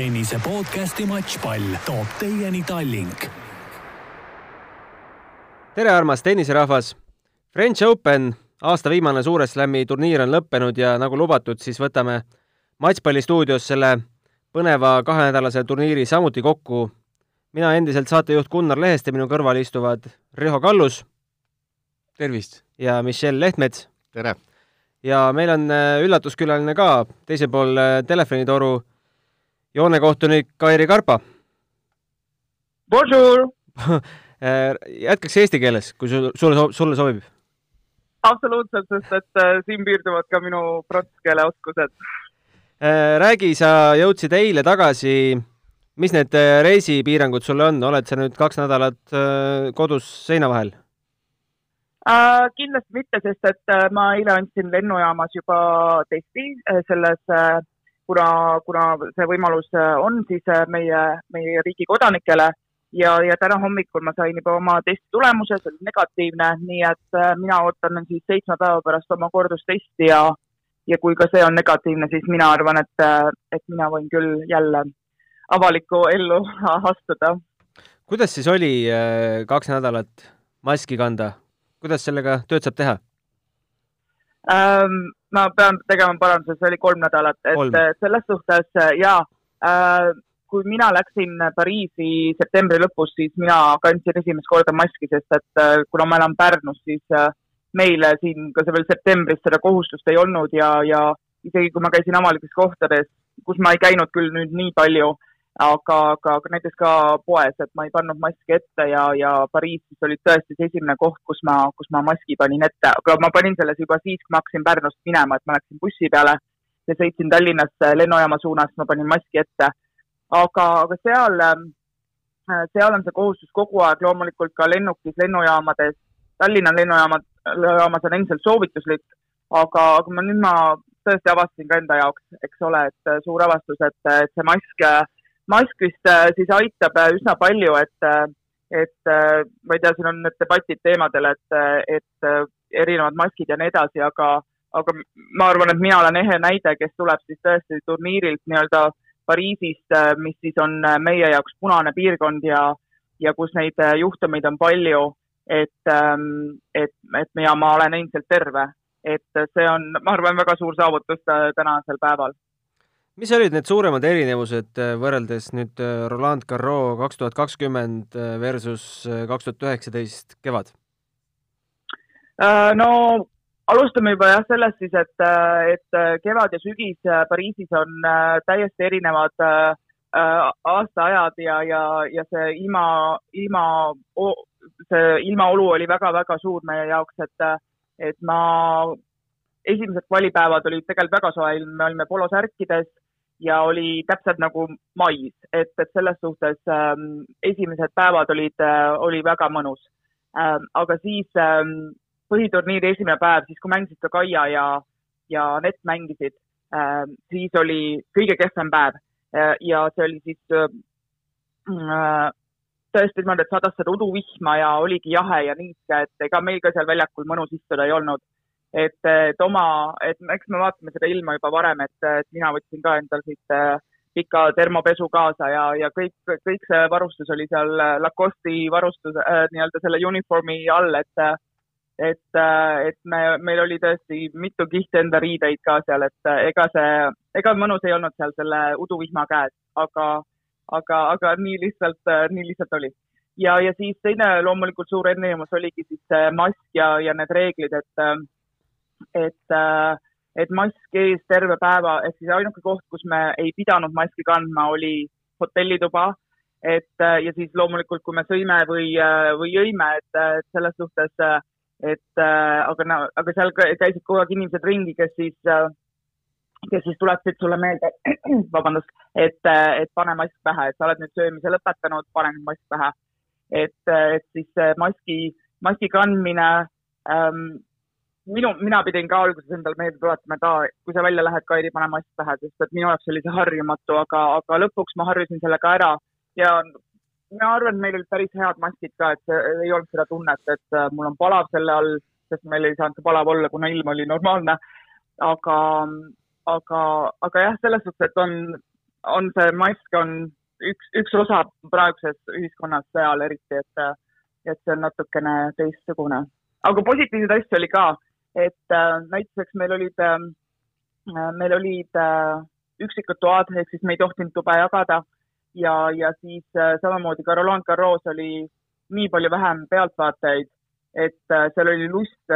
tennise podcasti Matšpall toob teieni Tallink. tere, armas tenniserahvas! French Open, aasta viimane Suure Slami turniir on lõppenud ja nagu lubatud, siis võtame Matšpalli stuudios selle põneva kahenädalase turniiri samuti kokku. mina endiselt saatejuht Gunnar Lehest ja minu kõrval istuvad Riho Kallus. tervist! ja Michelle Lehtmets. tere! ja meil on äh, üllatuskülaline ka teisel pool äh, telefonitoru, joonekohtunik Kairi Karpa. Bonjour! Äh, jätkaks eesti keeles, kui sul, sulle, sulle sobib? absoluutselt, sest et äh, siin piirduvad ka minu prantsuse keele oskused. räägi, sa jõudsid eile tagasi, mis need reisipiirangud sul on, oled sa nüüd kaks nädalat kodus seina vahel? Äh, kindlasti mitte, sest et äh, ma eile andsin lennujaamas juba testi äh, selles, kuna, kuna see võimalus on siis meie, meie riigi kodanikele ja, ja täna hommikul ma sain juba oma testi tulemuse, see oli negatiivne, nii et äh, mina ootan siis seitsme päeva pärast oma kordustesti ja, ja kui ka see on negatiivne, siis mina arvan, et, äh, et mina võin küll jälle avalikku ellu astuda. kuidas siis oli äh, kaks nädalat maski kanda, kuidas sellega tööd saab teha ähm,? Ma pean tegema paranduse, see oli kolm nädalat, et kolm. selles suhtes jaa äh, kui mina läksin Pariisi septembri lõpus, siis mina kandsin esimest korda maski, sest et äh, kuna ma elan Pärnus, siis äh, meil siin ka veel septembris seda kohustust ei olnud ja, ja isegi kui ma käisin avalikes kohtades, kus ma ei käinud küll nüüd nii palju, aga, aga näiteks ka poes, et ma ei pannud maski ette ja, ja Pariisis oli tõesti see esimene koht, kus ma, kus ma maski panin ette, aga ma panin selles juba siis, kui ma hakkasin Pärnust minema, et ma läksin bussi peale ja sõitsin Tallinnasse lennujaama suunas, ma panin maski ette aga, aga seal, äh, seal on see kohustus kogu aeg loomulikult ka lennukis, lennujaamades. Tallinna lennujaamad, jaamas on endiselt soovituslik, aga, aga ma nüüd ma tõesti avastasin ka enda jaoks, eks ole, et äh, suur avastus, et, et see mask, mask vist äh, siis aitab üsna palju, et, et ma ei tea, siin on need debatid teemadel, et, et erinevad maskid ja nii edasi, aga, aga ma arvan, et mina olen ehe näide, kes tuleb siis tõesti turniirilt nii-öelda äh, Pariisist, äh, mis siis on äh, meie jaoks punane piirkond ja, ja kus neid äh, juhtumeid on palju, et, ähm, et, et ja ma olen endiselt terve. et see on, ma arvan, väga suur saavutus tänasel päeval. Mis olid need suuremad erinevused võrreldes nüüd Roland Garros kaks tuhat kakskümmend versus kaks tuhat üheksateist kevad? no alustame juba jah sellest siis, et, et kevad ja sügis Pariisis on äh, täiesti erinevad äh, aastaajad ja, ja, ja see ilma, ilma, see ilmaolu oli väga-väga suur meie jaoks, et, et ma, esimesed kvalipäevad olid tegelikult väga soe ilm, me olime polosärkides ja oli täpselt nagu mais, et, et selles suhtes ähm, esimesed päevad olid äh,, oli väga mõnus ähm,. aga siis ähm, põhiturniiri esimene päev, siis kui mängisid ka Kaia ja, ja Nett mängisid äh,, siis oli kõige kehvem päev äh, ja see oli siis äh, äh tõesti niimoodi, et sadas seda uduvihma ja oligi jahe ja niiske, et ega meil ka seal väljakul mõnus istuda ei olnud. Et, et oma, et eks me vaatame seda ilma juba varem, et, et mina võtsin ka endal siit äh, pika termopesu kaasa ja, ja kõik, kõik see varustus oli seal Lacoste'i varustus äh, nii-öelda selle uniformi all, et et, äh, et me, meil oli tõesti mitu kihti enda riideid ka seal, et äh, ega see, ega mõnus ei olnud seal selle uduvihma käes, aga, aga, aga nii lihtsalt, äh, nii lihtsalt oli. ja, ja siis teine loomulikult suur erinevus oligi siis see mask ja, ja need reeglid, et, et, et mask ees terve päeva, ehk siis ainuke koht, kus me ei pidanud maski kandma, oli hotellituba et ja siis loomulikult, kui me sõime või, või jõime, et, selles suhtes et äh, aga aga seal käisid kogu aeg inimesed ringi, kes siis äh,, kes siis tuletasid sulle meelde, vabandust, et, äh, et pane mask pähe, et sa oled nüüd söömise lõpetanud, pane nüüd mask pähe. et, äh, et siis maski, maski kandmine ähm,, minu, mina pidin ka alguses endale meelde tuletama, et aa, kui sa välja lähed, Kairi, pane mask pähe, sest et minu jaoks oli see harjumatu, aga, aga lõpuks ma harjusin sellega ära ja ma arvan, et meil olid päris head maskid ka, et ei olnud seda tunnet, et äh, mul on palav selle all, sest meil ei saanud see palav olla, kuna ilm oli normaalne. aga, aga, aga jah, selles suhtes, et on on see mask on üks, üks osa praeguses ühiskonnas seal eriti, et, et see on natukene teistsugune. aga positiivseid asju oli ka, et äh, näiteks meil olid äh,, meil olid äh, üksikud toad, ehk siis me ei tohtinud tube jagada. Ja, ja siis samamoodi ka Roland Garros oli nii palju vähem pealtvaatajaid, et seal oli lust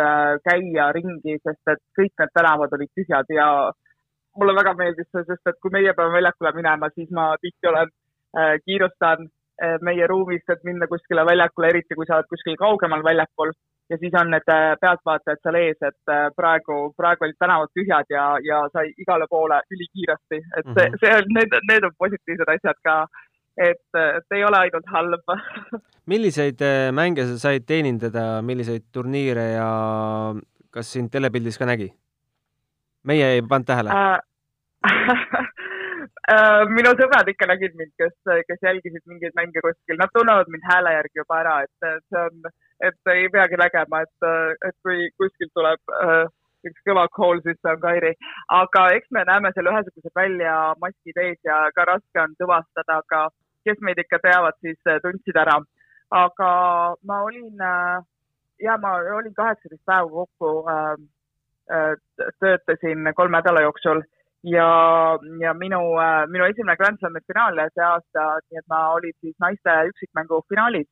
käia ringi, sest et kõik need tänavad olid tühjad. Ja mulle väga meeldis see, sest et kui meie peame väljakule minema, siis ma tihti olen äh,, kiirustan äh, meie ruumist, et minna kuskile väljakule, eriti kui sa oled kuskil kaugemal väljakul ja siis on need äh, pealtvaatajad seal ees, et äh, praegu, praegu olid tänavad tühjad ja, ja sai igale poole ülikiiresti, et see, mhm. see on, need, need on positiivsed asjad ka. et, et ei ole ainult halb milliseid äh, mänge sa said teenindada, milliseid turniire ja kas sind telepildis ka nägi? meie ei pannud tähele äh, minu sõbrad ikka nägid mind, kes, kes jälgisid mingeid mänge kuskil, nad tunnevad mind hääle järgi juba ära, et see on et ei peagi nägema, et, et kui kuskilt tuleb äh, üks kõva kool, siis see on Kairi. aga eks me näeme seal ühesugused välja, maskid ees ja ka raske on tuvastada, aga kes meid ikka teavad, siis äh, tundsid ära. aga ma olin äh,, ja ma olin kaheksateist päeva kokku äh,, äh, töötasin kolme nädala jooksul ja, ja minu äh,, minu esimene Grand Slami finaal see aasta, nii et ma olin siis naiste üksikmängu finaalis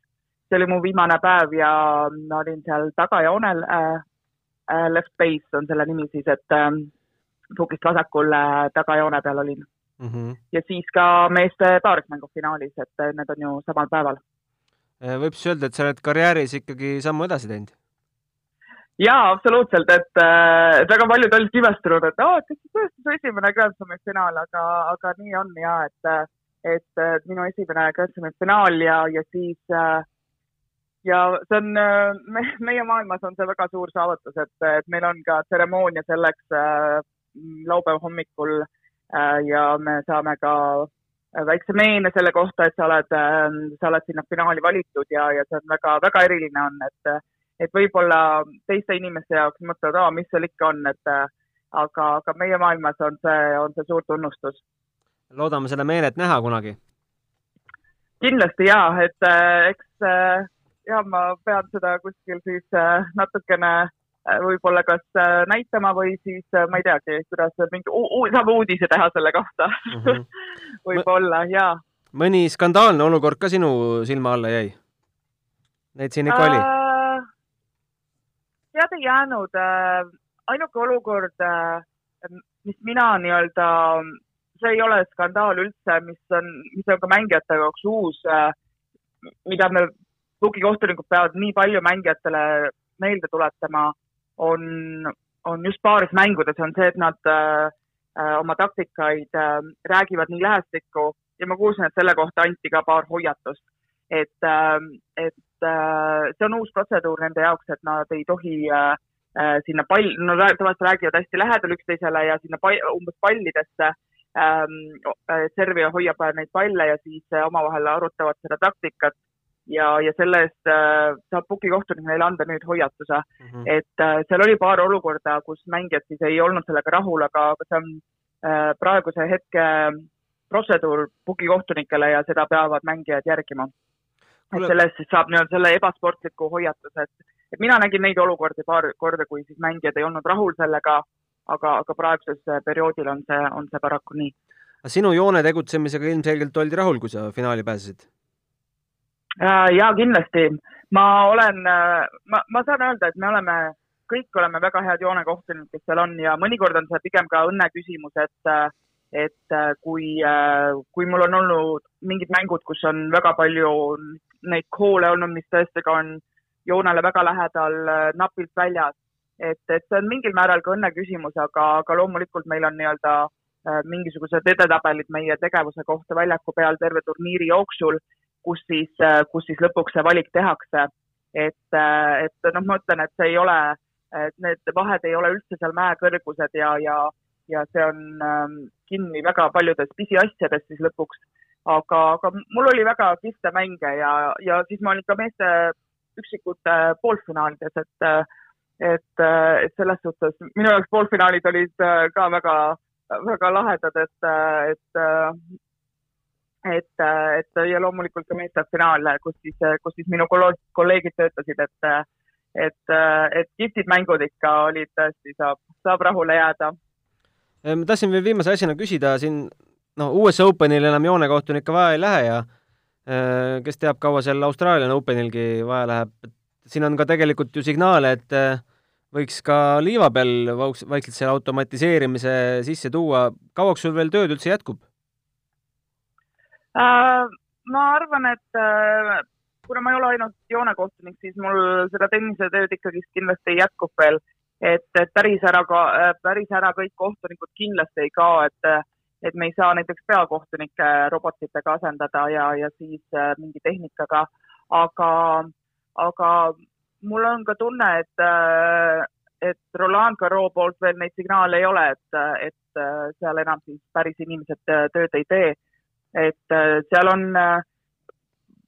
see oli mu viimane päev ja ma olin seal tagajoonel äh,, äh, left base on selle nimi siis, et äh, pukist vasakul äh, tagajoone peal olin mm. -hmm. ja siis ka meeste paarismängu finaalis, et äh, need on ju samal päeval. Äh, võib siis öelda, et sa oled karjääris ikkagi sammu edasi teinud? jaa, absoluutselt, et, äh, et väga paljud olid kibestunud, et aa, et tõesti su esimene Grand Slami finaal, aga, aga nii on ja et, et minu esimene Grand Slami finaal ja, ja siis äh, ja see on, äh, me, meie maailmas on see väga suur saavutus, et, et meil on ka tseremoonia selleks äh, laupäeva hommikul äh, ja me saame ka väikse meene selle kohta, et sa oled äh,, sa oled sinna finaali valitud ja, ja see on väga, väga eriline on, et, et võib-olla teiste inimeste jaoks mõtlevad, aa, mis seal ikka on, et aga, aga meie maailmas on see, on see suur tunnustus. loodame selle meenet näha kunagi. kindlasti ja, et äh, eks äh, ja ma pean seda kuskil siis äh, natukene äh, võib-olla kas äh, näitama või siis ma ei teagi, kuidas mingi, saame uudise teha selle kohta mm -hmm. võib-olla ja. mõni skandaalne olukord ka sinu silma alla jäi? Neid siin ikka äh, oli? tead, ei jäänud. ainuke olukord, mis mina nii-öelda, see ei ole skandaal üldse, mis on, mis on ka mängijate jaoks uus, mida me tugikohtunikud peavad nii palju mängijatele meelde tuletama, on, on just paaris mängudes on see, et nad äh, äh, oma taktikaid äh, räägivad nii lähestikku ja ma kuulsin, et selle kohta anti ka paar hoiatust. et äh,, et äh, see on uus protseduur nende jaoks, et nad ei tohi äh, äh sinna pall, no tavaliselt räägivad hästi lähedal üksteisele ja sinna pall, umbes pallidesse ähm, äh, servija hoiab neid palle ja siis omavahel arutavad seda taktikat ja, ja selle eest äh, saab Puki kohtunik neile anda nüüd hoiatuse mm, -hmm. et äh, seal oli paar olukorda, kus mängijad siis ei olnud sellega rahul, aga, aga see on äh, praeguse hetke protseduur Puki kohtunikele ja seda peavad mängijad järgima. et selle eest siis saab nii-öelda selle ebasportliku hoiatuse, et, et mina nägin neid olukordi paar korda, kui siis mängijad ei olnud rahul sellega, aga, aga praegusel perioodil on see, on see paraku nii. sinu joone tegutsemisega ilmselgelt oldi rahul, kui sa finaali pääsesid? Äh, ja kindlasti, ma olen, äh, ma, ma saan öelda, et me oleme, kõik oleme väga head joonekohtunikud, kes seal on ja mõnikord on see pigem ka õnne küsimus, et, äh, et kui, kui mul on olnud mingid mängud, kus on väga palju neid koole olnud, mis tõesti ka on joonele väga lähedal, napilt väljas, et, et see on mingil määral ka õnne küsimus, aga, aga loomulikult meil on nii-öelda mingisugused edetabelid meie tegevuse kohta väljaku peal terve turniiri jooksul kus siis, äh, kus siis lõpuks see valik tehakse. et, äh, et noh, ma ütlen, et see ei ole, need vahed ei ole üldse seal mäekõrgused ja, ja, ja see on ähm, kinni väga paljudes pisiasjades siis lõpuks. aga, aga mul oli väga kihvte mänge ja, ja siis ma olin ka meeste üksikute poolfinaalides, et, et, et selles suhtes minu jaoks poolfinaalid olid ka väga väga lahedad, et, et et, et ja loomulikult ka meistrifinaal, kus siis, kus siis minu kolleegid töötasid, et et, et kihvtid mängud ikka olid tõesti, saab, saab rahule jääda. ma tahtsin veel viimase asjana küsida siin, noh, US Openil enam joonekohtunikke vaja ei lähe ja kes teab, kaua seal Austraalian Openilgi vaja läheb, et siin on ka tegelikult ju signaale, et võiks ka liiva peal vaikselt selle automatiseerimise sisse tuua. kauaks sul veel tööd üldse jätkub äh,? Ma arvan, et äh, kuna ma ei ole ainult joonekohtunik, siis mul seda tennisetööd ikkagist kindlasti jätkub veel, et, et päris ära ka, äh, päris ära kõik kohtunikud kindlasti ei kao, et et me ei saa näiteks peakohtunikke robotitega asendada ja, ja siis äh, mingi tehnikaga, aga, aga mul on ka tunne, et, äh, et Roland Garros poolt veel neid signaale ei ole, et, et äh, seal enam siis päris inimesed äh, tööd ei tee. Et seal on,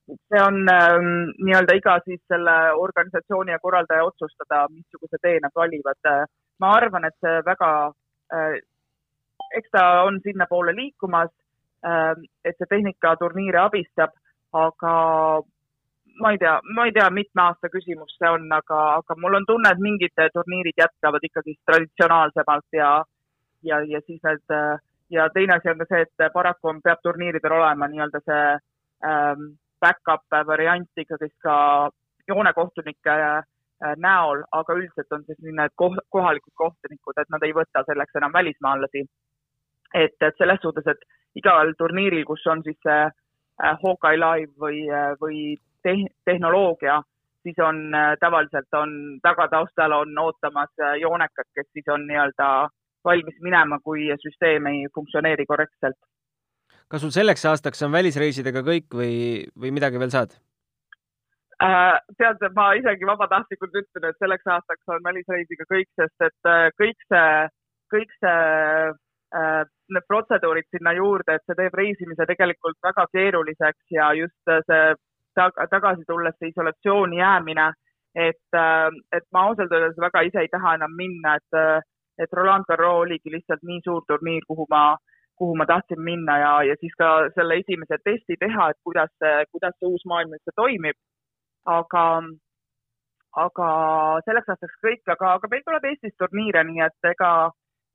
see on ähm, nii-öelda iga siis selle organisatsiooni ja korraldaja otsustada, missuguse tee nad valivad. ma arvan, et see väga, eks ta on sinnapoole liikumas, et see tehnika turniire abistab, aga ma ei tea, ma ei tea, mitme aasta küsimus see on, aga, aga mul on tunne, et mingid turniirid jätkavad ikkagi traditsionaalsemalt ja, ja, ja siis need ja teine asi on ka see, et paraku on, peab turniiridel olema nii-öelda see ähm, back-up variant ikkagist ka joonekohtunike äh, näol, aga üldiselt on siis need koh kohalikud kohtunikud, et nad ei võta selleks enam välismaalasi. et, et selles suhtes, et igal turniiril, kus on siis see äh, Hawkeye Live või, äh, või te-, tehnoloogia, siis on äh, tavaliselt on tagataustal on ootamas äh, joonekad, kes siis on nii-öelda valmis minema, kui süsteem ei funktsioneeri korrektselt. kas sul selleks aastaks on välisreisidega kõik või, või midagi veel saad äh,? tead, ma isegi vabatahtlikult ütlen, et selleks aastaks on välisreisiga kõik, sest et äh, kõik see, kõik see äh, need protseduurid sinna juurde, et see teeb reisimise tegelikult väga keeruliseks ja just see tag tagasi tulles see isolatsiooni jäämine, et, et ma ausalt öeldes väga ise ei taha enam minna, et, et Roland Garros oligi lihtsalt nii suur turniir, kuhu ma, kuhu ma tahtsin minna ja, ja siis ka selle esimese testi teha, et kuidas see, kuidas see uus maailm üldse toimib. aga, aga selleks aastaks kõik, aga, aga meil tuleb Eestis turniire, nii et ega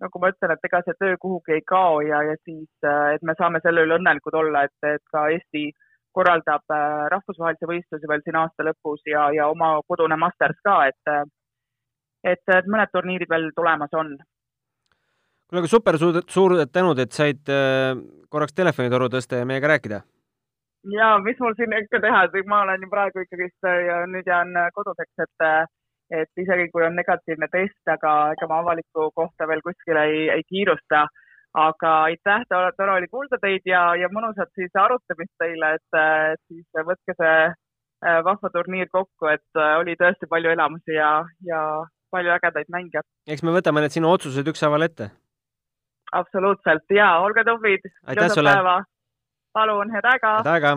nagu ma ütlen, et ega see töö kuhugi ei kao ja, ja siis, et me saame selle üle õnnelikud olla, et, et ka Eesti korraldab äh, rahvusvahelisi võistlusi veel siin aasta lõpus ja, ja oma kodune Masters ka, et, et, et mõned turniirid veel tulemas on. kuule, aga super suur, suured tänud, et said äh, korraks telefonitoru tõsta ja meiega rääkida. ja mis mul siin ikka teha, et ma olen ju praegu ikkagist äh, ja nüüd jään koduseks, et et isegi kui on negatiivne test, aga ega ma avalikku kohta veel kuskile ei, ei kiirusta aga aitäh, tore oli kuulda teid ja, ja mõnusat siis arutamist teile, et, siis võtke see äh, vahva turniir kokku, et äh, oli tõesti palju elamusi ja, ja palju ägedaid mänge. eks me võtame need sinu otsused ükshaaval ette. absoluutselt ja olge tublid. aitäh sulle. palun, head aega. head aega.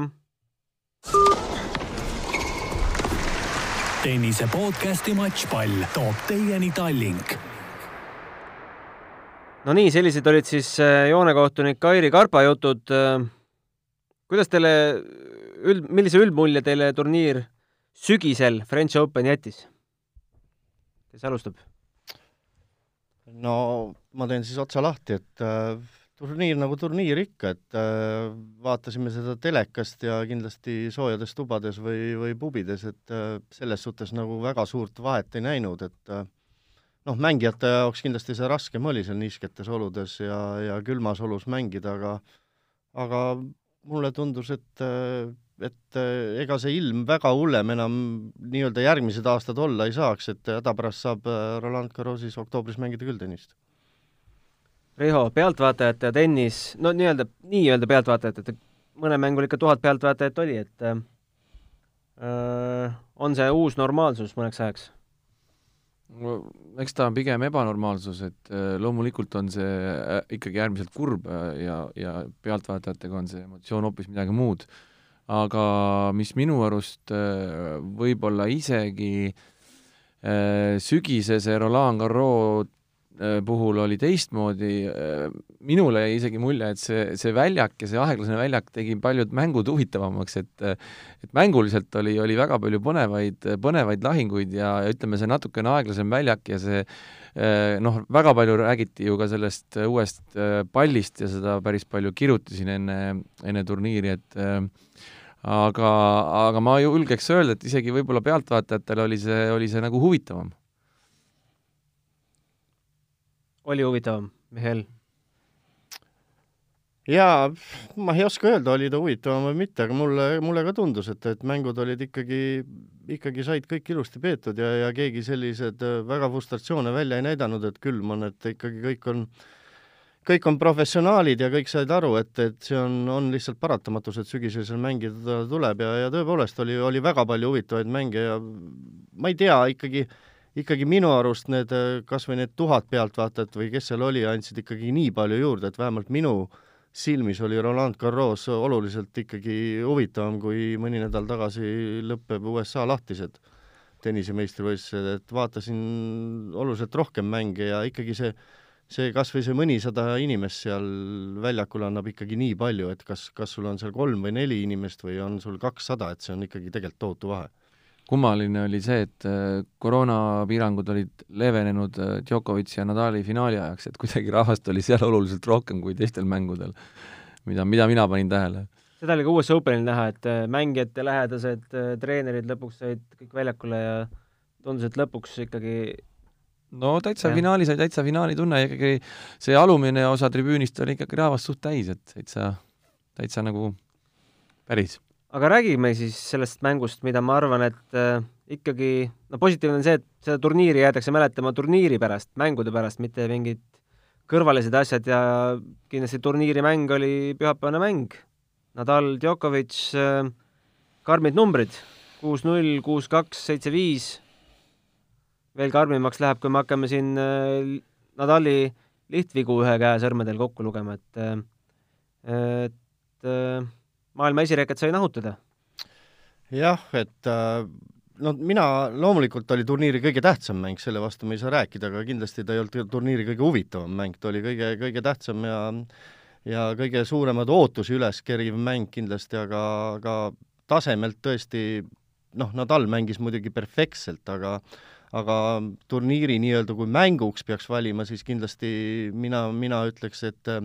tennise podcasti Matšpall toob teieni Tallink no nii, sellised olid siis äh, joonekohtunik Kairi Karpa jutud. Äh, kuidas teile üld, millise üldmulje teile turniir sügisel French Open jättis? Kes alustab? no ma teen siis otsa lahti, et äh, turniir nagu turniir ikka, et äh, vaatasime seda telekast ja kindlasti soojades tubades või, või pubides, et äh, selles suhtes nagu väga suurt vahet ei näinud, et äh, noh, mängijate jaoks kindlasti see raskem oli seal niisketes oludes ja, ja külmas olus mängida, aga aga mulle tundus, et, et ega see ilm väga hullem enam nii-öelda järgmised aastad olla ei saaks, et hädapärast saab Roland Garrosis oktoobris mängida küll tennist. Riho, pealtvaatajate ja tennis, no nii-öelda, nii-öelda pealtvaatajate, et mõne mängul ikka tuhat pealtvaatajat oli, et äh, on see uus normaalsus mõneks ajaks? eks ta on pigem ebanormaalsus, et äh, loomulikult on see äh, ikkagi äärmiselt kurb äh, ja, ja pealtvaatajatega on see emotsioon hoopis midagi muud. Aga mis minu arust võib-olla isegi sügisese Roland Garros äh, puhul oli teistmoodi, äh, minule jäi isegi mulje, et see, see väljak ja see aeglasene väljak tegi paljud mängud huvitavamaks, et et mänguliselt oli, oli väga palju põnevaid, põnevaid lahinguid ja, ja ütleme, see natukene aeglasem väljak ja see noh, väga palju räägiti ju ka sellest uuest pallist ja seda päris palju kiruti siin enne, enne turniiri, et aga, aga ma julgeks öelda, et isegi võib-olla pealtvaatajatele oli see, oli see nagu huvitavam. Oli huvitavam, Mihhail? jaa, ma ei oska öelda, oli ta huvitavam või mitte, aga mulle, mulle ka tundus, et, et mängud olid ikkagi, ikkagi said kõik ilusti peetud ja, ja keegi sellised väga frustratsioone välja ei näidanud, et külm on, et ikkagi kõik on äh, kõik on professionaalid ja kõik said aru, et, et see on, on lihtsalt paratamatus, et sügisel seal mängida tuleb ja, ja tõepoolest oli, oli väga palju huvitavaid mänge ja ma ei tea, ikkagi, ikkagi minu arust need, kas või need tuhat pealtvaatajat või kes seal oli, andsid ikkagi nii palju juurde, et vähemalt minu silmis oli Roland Garros oluliselt ikkagi huvitavam, kui mõni nädal tagasi lõpeb USA lahtised tennisemeistrivõistlused, et vaatasin oluliselt rohkem mänge ja ikkagi see see kas või see mõnisada inimest seal väljakul annab ikkagi nii palju, et kas, kas sul on seal kolm või neli inimest või on sul kakssada, et see on ikkagi tegelikult tohutu vahe. Kummaline oli see, et äh, koroonapiirangud olid leevenenud äh, Djokovic ja Nadali finaali ajaks, et kuidagi rahvast oli seal oluliselt rohkem kui teistel mängudel, mida, mida mina panin tähele seda oli ka US Openil näha, et äh, mängijate lähedased treenerid lõpuks said kõik väljakule ja tundus, et lõpuks ikkagi no täitsa ja. finaali sai täitsa finaali tunne, ikkagi see alumine osa tribüünist oli ikkagi rahvast suht täis, et täitsa, täitsa nagu päris. Aga räägime siis sellest mängust, mida ma arvan, et äh, ikkagi no positiivne on see, et seda turniiri jäädakse mäletama turniiri pärast, mängude pärast, mitte mingid kõrvalised asjad ja kindlasti turniiri mäng oli pühapäevane mäng. Nadal, Djokovic äh,, karmid numbrid, kuus-null, kuus-kaks, seitse-viis veel karmimaks läheb, kui me hakkame siin äh, Nadali lihtvigu ühe käe sõrmedel kokku lugema, et äh, et äh, maailma esireket sai nahutada. jah, et no mina, loomulikult oli turniiri kõige tähtsam mäng, selle vastu me ei saa rääkida, aga kindlasti ta ei olnud turniiri kõige huvitavam mäng, ta oli kõige, kõige tähtsam ja ja kõige suuremad ootusi üles keriv mäng kindlasti, aga, aga tasemelt tõesti noh, Nadal mängis muidugi perfektselt, aga aga turniiri nii-öelda kui mänguks peaks valima, siis kindlasti mina, mina ütleks, et äh,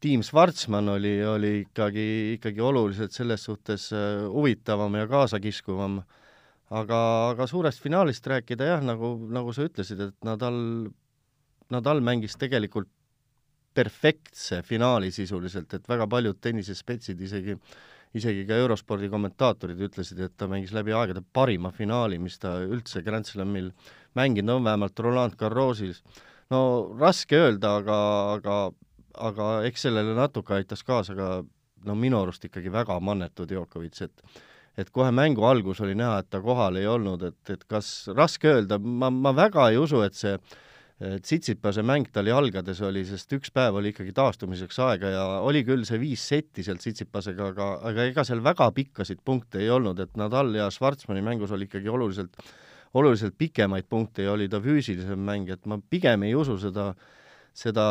tiim Schwarzmann oli, oli ikkagi, ikkagi oluliselt selles suhtes äh, huvitavam ja kaasakiskuvam. aga, aga suurest finaalist rääkida jah, nagu, nagu sa ütlesid, et Nadal, Nadal mängis tegelikult perfektse finaali sisuliselt, et väga paljud tennisespetsid isegi isegi ka eurospordi kommentaatorid ütlesid, et ta mängis läbi aegade parima finaali, mis ta üldse Grand Slamil mänginud on, vähemalt Roland Garrosil. no raske öelda, aga, aga, aga eks sellele natuke aitas kaasa ka no minu arust ikkagi väga mannetu Djokovic, et et kohe mängu algus oli näha, et ta kohal ei olnud, et, et kas, raske öelda, ma, ma väga ei usu, et see äh, Tsitsipase mäng tal jalgades oli, sest üks päev oli ikkagi taastumiseks aega ja oli küll see viis setti seal Tsitsipasega, aga, aga ega seal väga pikkasid punkte ei olnud, et Nadal ja Schwarzmanni mängus oli ikkagi oluliselt, oluliselt pikemaid punkte ja oli ta füüsilisem mäng, et ma pigem ei usu seda, seda,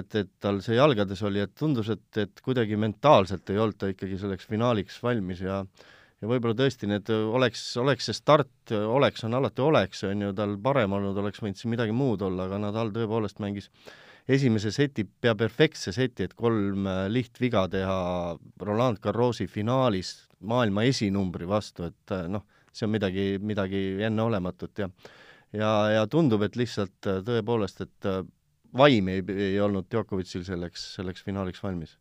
et, et tal see jalgades oli, et tundus, et, et kuidagi mentaalselt ei olnud ta ikkagi selleks finaaliks valmis ja ja võib-olla tõesti need oleks, oleks see start, oleks on alati oleks, on ju, tal parem olnud, oleks võinud siin midagi muud olla, aga Nadal tõepoolest mängis esimese seti pea perfektse seti, et kolm äh, lihtviga teha Roland Garrosi finaalis maailma esinumbri vastu, et äh, noh, see on midagi, midagi enneolematut ja ja, ja tundub, et lihtsalt äh, tõepoolest, et vaim ei, ei olnud Djokovicil selleks, selleks finaaliks valmis.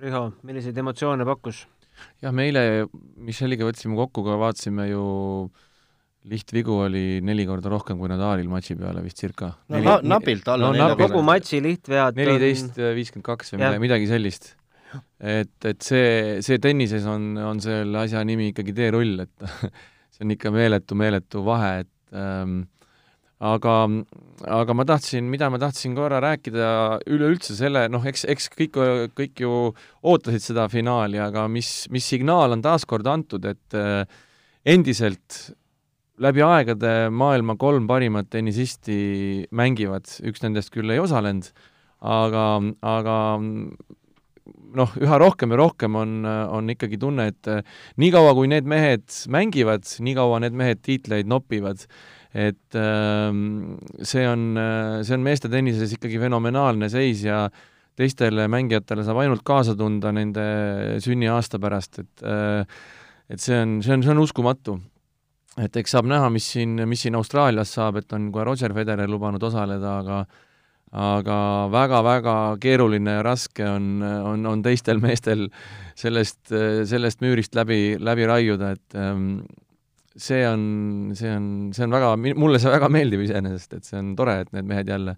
Riho, milliseid emotsioone pakkus? jah, me eile Micheliga võtsime kokku, ka vaatasime ju lihtvigu oli neli korda rohkem kui Nadalil matši peale vist circa. no neli, na, napilt alla no, nelja kogu matši lihtvead neliteist viiskümmend kaks või midagi, midagi sellist. et, et see, see tennises on, on selle asja nimi ikkagi teerull, et see on ikka meeletu, meeletu vahe, et ähm, aga, aga ma tahtsin, mida ma tahtsin korra rääkida üleüldse selle, noh, eks, eks kõik, kõik ju ootasid seda finaali, aga mis, mis signaal on taaskord antud, et äh, endiselt läbi aegade maailma kolm parimat tennisisti mängivad, üks nendest küll ei osalenud, aga, aga noh, üha rohkem ja rohkem on, on ikkagi tunne, et niikaua, kui need mehed mängivad, niikaua need mehed tiitleid nopivad. Et ähm, see on, see on meeste tennises ikkagi fenomenaalne seis ja teistele mängijatele saab ainult kaasa tunda nende sünniaasta pärast, et äh, et see on, see on, see on uskumatu. et eks saab näha, mis siin, mis siin Austraalias saab, et on ka Roger Federer lubanud osaleda, aga aga väga-väga keeruline ja raske on, on, on teistel meestel sellest, sellest müürist läbi, läbi raiuda, et ähm, see on, see on, see on väga, mulle see väga meeldib iseenesest, et see on tore, et need mehed jälle,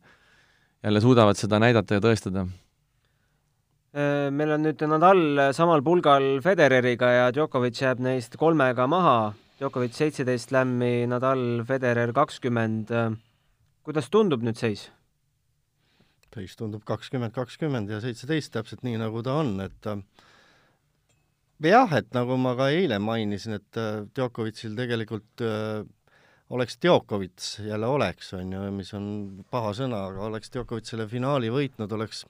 jälle suudavad seda näidata ja tõestada. Äh, meil on nüüd Nadal samal pulgal Federeriga ja Djokovic jääb neist kolmega maha. Djokovic seitseteist lämmi, Nadal, Federer kakskümmend. kuidas tundub nüüd seis? seis tundub kakskümmend, kakskümmend ja seitseteist, täpselt nii, nagu ta on, et äh, jah, et nagu ma ka eile mainisin, et äh, Djokovicil tegelikult äh, oleks Djokovic, jälle oleks, on ju, mis on paha sõna, aga oleks Djokovic selle finaali võitnud, oleks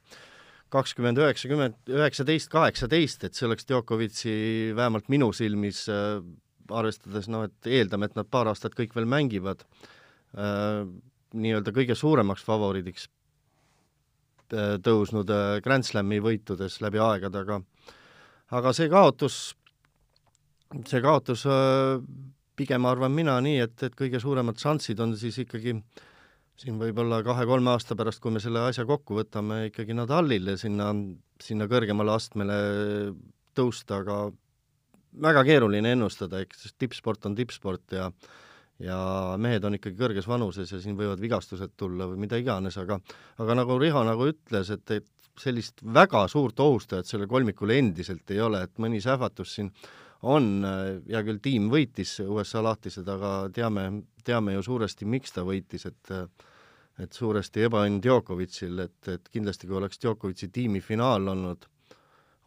kakskümmend üheksakümmend, üheksateist, kaheksateist, et see oleks Djokovic'i vähemalt minu silmis äh, arvestades noh, et eeldame, et nad paar aastat kõik veel mängivad nii-öelda kõige suuremaks favoriidiks tõusnud Grand Slami võitudes läbi aegade, aga aga see kaotus, see kaotus äh, pigem arvan mina nii, et, et kõige suuremad šanssid on siis ikkagi siin võib-olla kahe-kolme aasta pärast, kui me selle asja kokku võtame, ikkagi Nadalile sinna, sinna kõrgemale astmele tõusta, aga väga keeruline ennustada, eks tippsport on tippsport ja ja mehed on ikkagi kõrges vanuses ja siin võivad vigastused tulla või mida iganes, aga aga nagu Riho nagu ütles, et, et sellist väga suurt ohustajat sellele kolmikule endiselt ei ole, et mõni sähvatus siin on, hea küll, tiim võitis USA lahtised, aga teame, teame ju suuresti, miks ta võitis, et et suuresti ebaõnn Djokovicil, et, et kindlasti kui oleks Djokovici tiimi finaal olnud,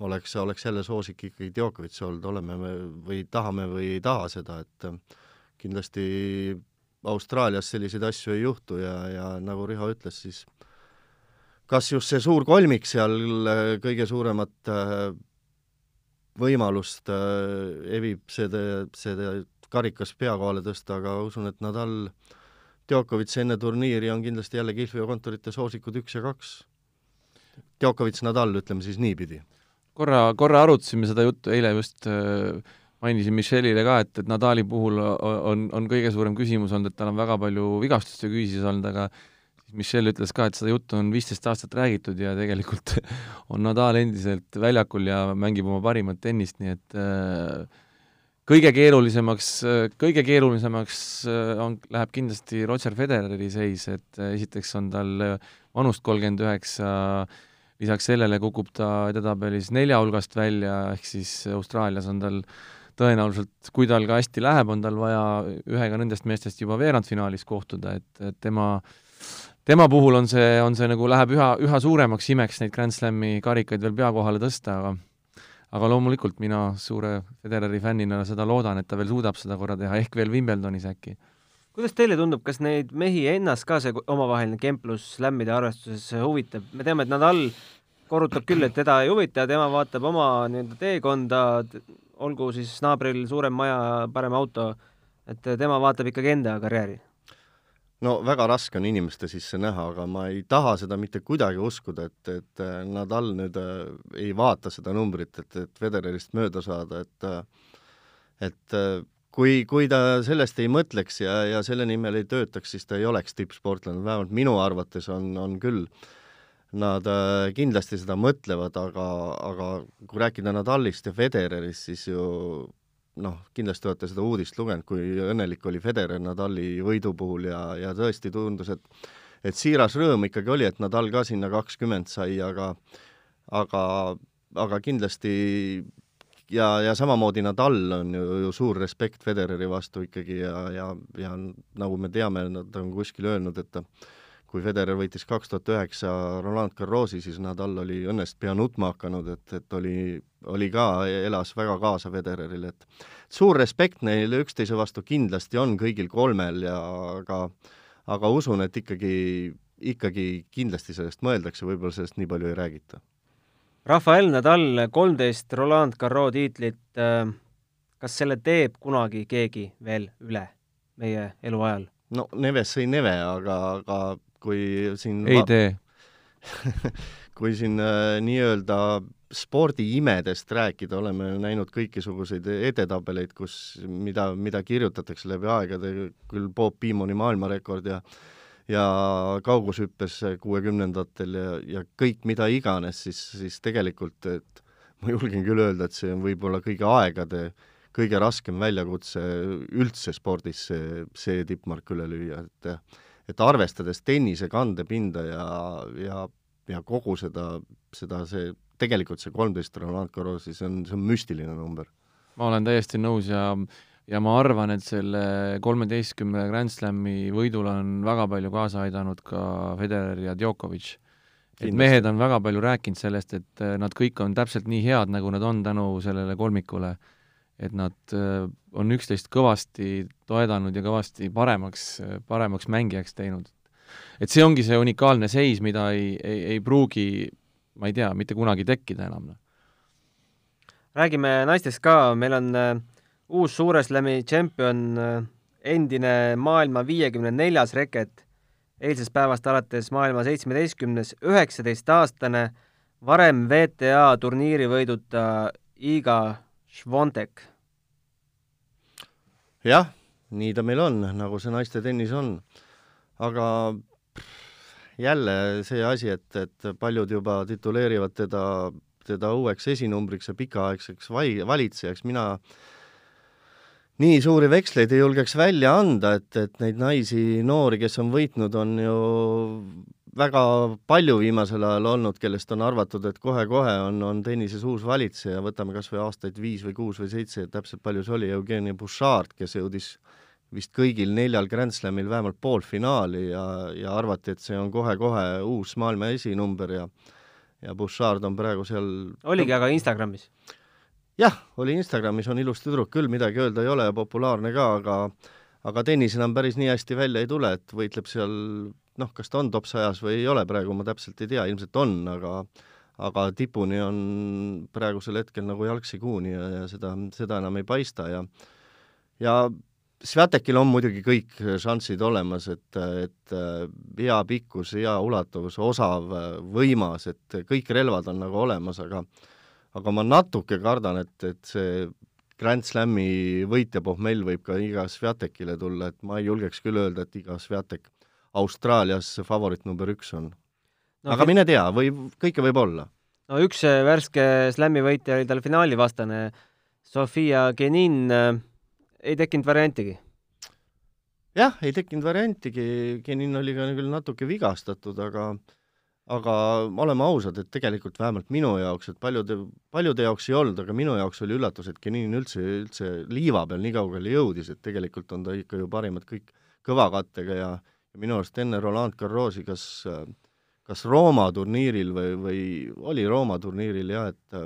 oleks, oleks jälle soosik ikkagi Djokovic olnud, oleme me või tahame või ei taha seda, et kindlasti Austraalias selliseid asju ei juhtu ja, ja nagu Riho ütles, siis kas just see suur kolmik seal äh, kõige suuremat äh, võimalust äh, evib, see, see karikas pea kohale tõsta, aga usun, et Nadal, Djokovic enne turniiri on kindlasti jälle kihlveokontorite soosikud üks ja kaks. Djokovic, Nadal, ütleme siis niipidi. korra, korra arutasime seda juttu eile just äh mainisin Michelile ka, et, et Nadali puhul on, on kõige suurem küsimus olnud, et tal on väga palju vigastuste küüsis olnud, aga siis Michel ütles ka, et seda juttu on viisteist aastat räägitud ja tegelikult on Nadal endiselt väljakul ja mängib oma parimat tennist, nii et äh, kõige keerulisemaks, kõige keerulisemaks äh, on, läheb kindlasti Roger Federeri seis, et äh, esiteks on tal vanust kolmkümmend üheksa, lisaks sellele kukub ta edetabelis nelja hulgast välja, ehk siis Austraalias on tal tõenäoliselt, kui tal ka hästi läheb, on tal vaja ühega nendest meestest juba veerandfinaalis kohtuda, et, et tema tema puhul on see, on see nagu läheb üha, üha suuremaks imeks neid Grand Slami karikaid veel pea kohale tõsta, aga aga loomulikult mina suure Federeri fännina seda loodan, et ta veel suudab seda korra teha, ehk veel Wimbledonis äkki. kuidas teile tundub, kas neid mehi ennast ka see omavaheline kemplus lämmide arvestuses huvitab? me teame, et Nadal korrutab küll, et teda ei huvita, tema vaatab oma nii-öelda teekonda, olgu siis naabril suurem maja, parem auto, et tema vaatab ikkagi enda karjääri? No väga raske on inimeste sisse näha, aga ma ei taha seda mitte kuidagi uskuda, et, et äh, Nadal nüüd äh, ei vaata seda numbrit, et, et Federerist mööda saada, et äh, et kui, kui ta sellest ei mõtleks ja, ja selle nimel ei töötaks, siis ta ei oleks tippsportlane, vähemalt minu arvates on, on küll. Nad kindlasti seda mõtlevad, aga, aga kui rääkida Nadalist ja Federerist, siis ju noh, kindlasti olete seda uudist lugenud, kui õnnelik oli Federer Nadali võidu puhul ja, ja tõesti tundus, et et siiras rõõm ikkagi oli, et Nadal ka sinna kakskümmend sai, aga aga, aga kindlasti ja, ja samamoodi Nadal on ju, ju suur respekt Federeri vastu ikkagi ja, ja, ja nagu me teame, nad on kuskil öelnud, et ta kui Federer võitis kaks tuhat üheksa Roland Garrosi, siis Nadal oli õnnest pea nutma hakanud, et, et oli, oli ka, elas väga kaasa Federerile, et suur respekt neile üksteise vastu kindlasti on kõigil kolmel ja aga aga usun, et ikkagi, ikkagi kindlasti sellest mõeldakse, võib-olla sellest nii palju ei räägita. Rafael Nadal, kolmteist Roland Garros tiitlit, äh, kas selle teeb kunagi keegi veel üle meie eluajal? no Neves sõi Neve, aga, aga kui siin ei tee. kui siin äh, nii-öelda spordiimedest rääkida, oleme näinud kõikisuguseid edetabeleid, kus, mida, mida kirjutatakse läbi aegade, küll Bob Beamoni maailmarekord ja ja kaugushüppes kuuekümnendatel ja, ja kõik mida iganes, siis, siis tegelikult, et ma julgen küll öelda, et see on võib-olla kõigi aegade kõige raskem väljakutse üldse spordis, see, see tippmark üle lüüa, et et arvestades tennise kandepinda ja, ja, ja kogu seda, seda, see tegelikult see kolmteist Roland Garrosi, see on, see on müstiline number. ma olen täiesti nõus ja ja ma arvan, et selle kolmeteistkümne Grand Slami võidul on väga palju kaasa aidanud ka Federer ja Djokovic. et mehed on väga palju rääkinud sellest, et nad kõik on täpselt nii head, nagu nad on tänu sellele kolmikule. Et nad äh, on üksteist kõvasti toedanud ja kõvasti paremaks, paremaks mängijaks teinud. et see ongi see unikaalne seis, mida ei, ei, ei pruugi ma ei tea, mitte kunagi tekkida enam. Noh. räägime naistest ka, meil on äh, uus Suure Slami tšempion, äh, endine maailma viiekümne neljas reket, eilsest päevast alates maailma seitsmeteistkümnes, üheksateistaastane, varem WTA turniiri võiduta Iga Švontek. jah, nii ta meil on, nagu see naiste tennis on. aga jälle see asi, et, et paljud juba tituleerivad teda, teda uueks esinumbriks ja pikaaegseks vai-, valitsejaks, mina nii suuri veksleid ei julgeks välja anda, et, et neid naisi, noori, kes on võitnud, on ju väga palju viimasel ajal olnud, kellest on arvatud, et kohe-kohe on, on tennises uus valitseja, võtame kas või aastaid viis või kuus või seitse, täpselt palju see oli, Eugenia Bouchard, kes jõudis vist kõigil neljal Grand Slamil vähemalt poolfinaali ja, ja arvati, et see on kohe-kohe uus maailma esinumber ja ja Bouchard on praegu seal oligi aga Instagramis? jah, oli Instagramis, on ilus tüdruk küll, midagi öelda ei ole ja populaarne ka, aga aga tennis enam päris nii hästi välja ei tule, et võitleb seal noh, kas ta on top sajas või ei ole praegu, ma täpselt ei tea, ilmselt on, aga aga tipuni on praegusel hetkel nagu jalgsi kuuni ja, ja seda, seda enam ei paista ja ja Sviatekil on muidugi kõik šansid olemas, et, et äh, hea pikkus, hea ulatuvus, osav, võimas, et kõik relvad on nagu olemas, aga aga ma natuke kardan, et, et see Grand Slami võitja pohmell võib ka iga Sviatekile tulla, et ma ei julgeks küll öelda, et iga Sviatek Austraalias favoriit number üks on no,. aga mine tea, või kõike võib olla. no üks värske Slami võitja oli tal finaalivastane, Sofia Genin äh, ei tekkinud variantigi? jah, ei tekkinud variantigi, Genin oli ka küll natuke vigastatud, aga aga oleme ausad, et tegelikult vähemalt minu jaoks, et paljude, paljude jaoks ei olnud, aga minu jaoks oli üllatus, et Genin üldse, üldse liiva peal nii kaugele jõudis, et tegelikult on ta ikka ju parimad kõik kõvakattega ja ja minu arust enne Roland Garrosi kas kas Rooma turniiril või, või oli Rooma turniiril jah, et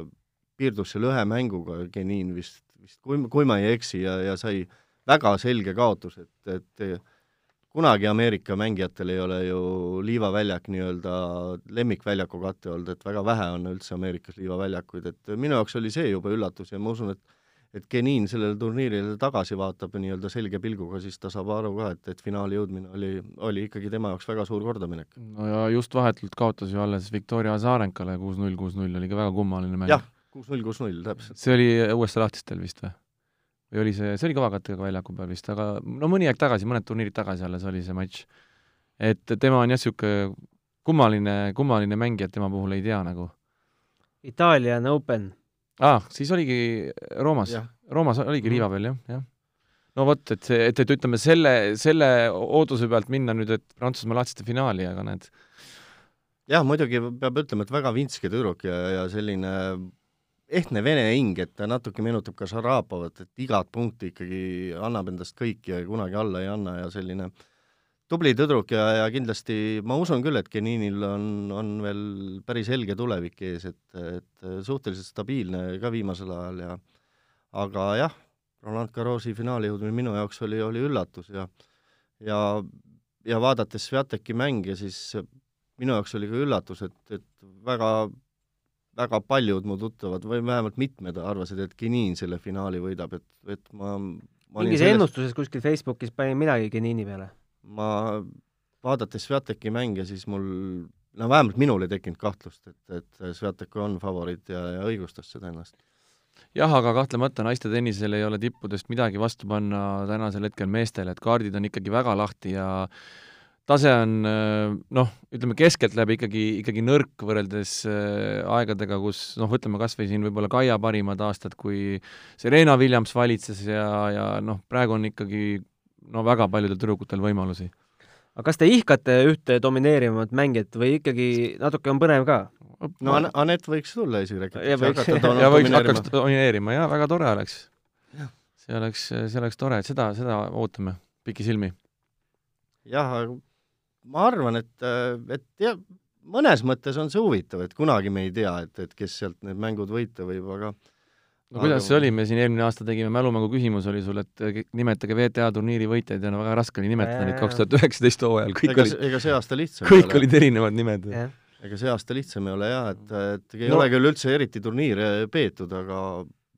piirdus seal ühe mänguga, Genin vist vist, kui, kui ma ei eksi, ja, ja sai väga selge kaotus, et, et kunagi Ameerika mängijatel ei ole ju liivaväljak nii-öelda lemmikväljaku kate olnud, et väga vähe on üldse Ameerikas liivaväljakuid, et minu jaoks oli see juba üllatus ja ma usun, et et Genin sellele turniirile tagasi vaatab nii-öelda selge pilguga, siis ta saab aru ka, et, et finaali jõudmine oli, oli ikkagi tema jaoks väga suur kordaminek. no ja just vahetult kaotas ju alles Viktoria Azarenkale kuus-null, kuus-null, oli ka väga kummaline mäng. jah, kuus-null, kuus-null, täpselt. see oli USA lahtistel vist või? Või oli see, see oli kõvakattega väljaku peal vist, aga no mõni aeg tagasi, mõned turniirid tagasi alles oli see matš. et tema on jah, niisugune kummaline, kummaline mängija, et tema puhul ei tea nagu. Italian Open. aa ah,, siis oligi Roomas, Roomas oligi liiva peal jah, jah. no vot, et see, et, et ütleme selle, selle ooduse pealt minna nüüd, et Prantsusmaa lahtiste finaali, aga need jah, muidugi peab ütlema, et väga vintske tüdruk ja, ja selline ehtne vene hing, et ta natuke meenutab ka Šarapovat, et igat punkti ikkagi annab endast kõik ja kunagi alla ei anna ja selline tubli tüdruk ja, ja kindlasti ma usun küll, et Geninil on, on veel päris helge tulevik ees, et, et suhteliselt stabiilne ka viimasel ajal ja aga jah, Roland Garrosi finaali jõudmine minu jaoks oli, oli üllatus ja ja, ja vaadates Sviateki mänge, siis minu jaoks oli ka üllatus, et, et väga väga paljud mu tuttavad või vähemalt mitmed arvasid, et Genin selle finaali võidab, et, et ma, ma mingis sellest... ennustuses kuskil Facebookis panin midagi Genini peale ma vaadates Sviateki mänge, siis mul no vähemalt minul ei tekkinud kahtlust, et, et Sviatek on favoriit ja, ja õigustas seda ennast. jah, aga kahtlemata naiste tennisel ei ole tippudest midagi vastu panna tänasel hetkel meestele, et kaardid on ikkagi väga lahti ja tase on noh, ütleme keskeltläbi ikkagi, ikkagi nõrk võrreldes äh, aegadega, kus noh, ütleme kas või siin võib-olla Kaia parimad aastad, kui Serena Williams valitses ja, ja noh, praegu on ikkagi no väga paljudel tüdrukutel võimalusi. aga kas te ihkate ühte domineerivamat mängijat või ikkagi natuke on põnev ka? no An Anett võiks tulla esireket. ja võiks, ja võiks hakkaks domineerima ja väga tore oleks. see oleks, see oleks tore, et seda, seda ootame pikisilmi. jah, ma arvan, et, et jah, mõnes mõttes on see huvitav, et kunagi me ei tea, et, et kes sealt need mängud võita võib, aga no kuidas see oli, me siin eelmine aasta tegime mälumängu küsimus oli sul, et nimetage VTA turniiri võitjaid ja no väga raske oli nimetada neid kaks tuhat üheksateist hooajal, kõik ega, olid ega see aasta lihtsam kõik olid erinevad nimed. ega see aasta lihtsam ei ole jah, et, et ei no. ole küll üldse eriti turniire peetud, aga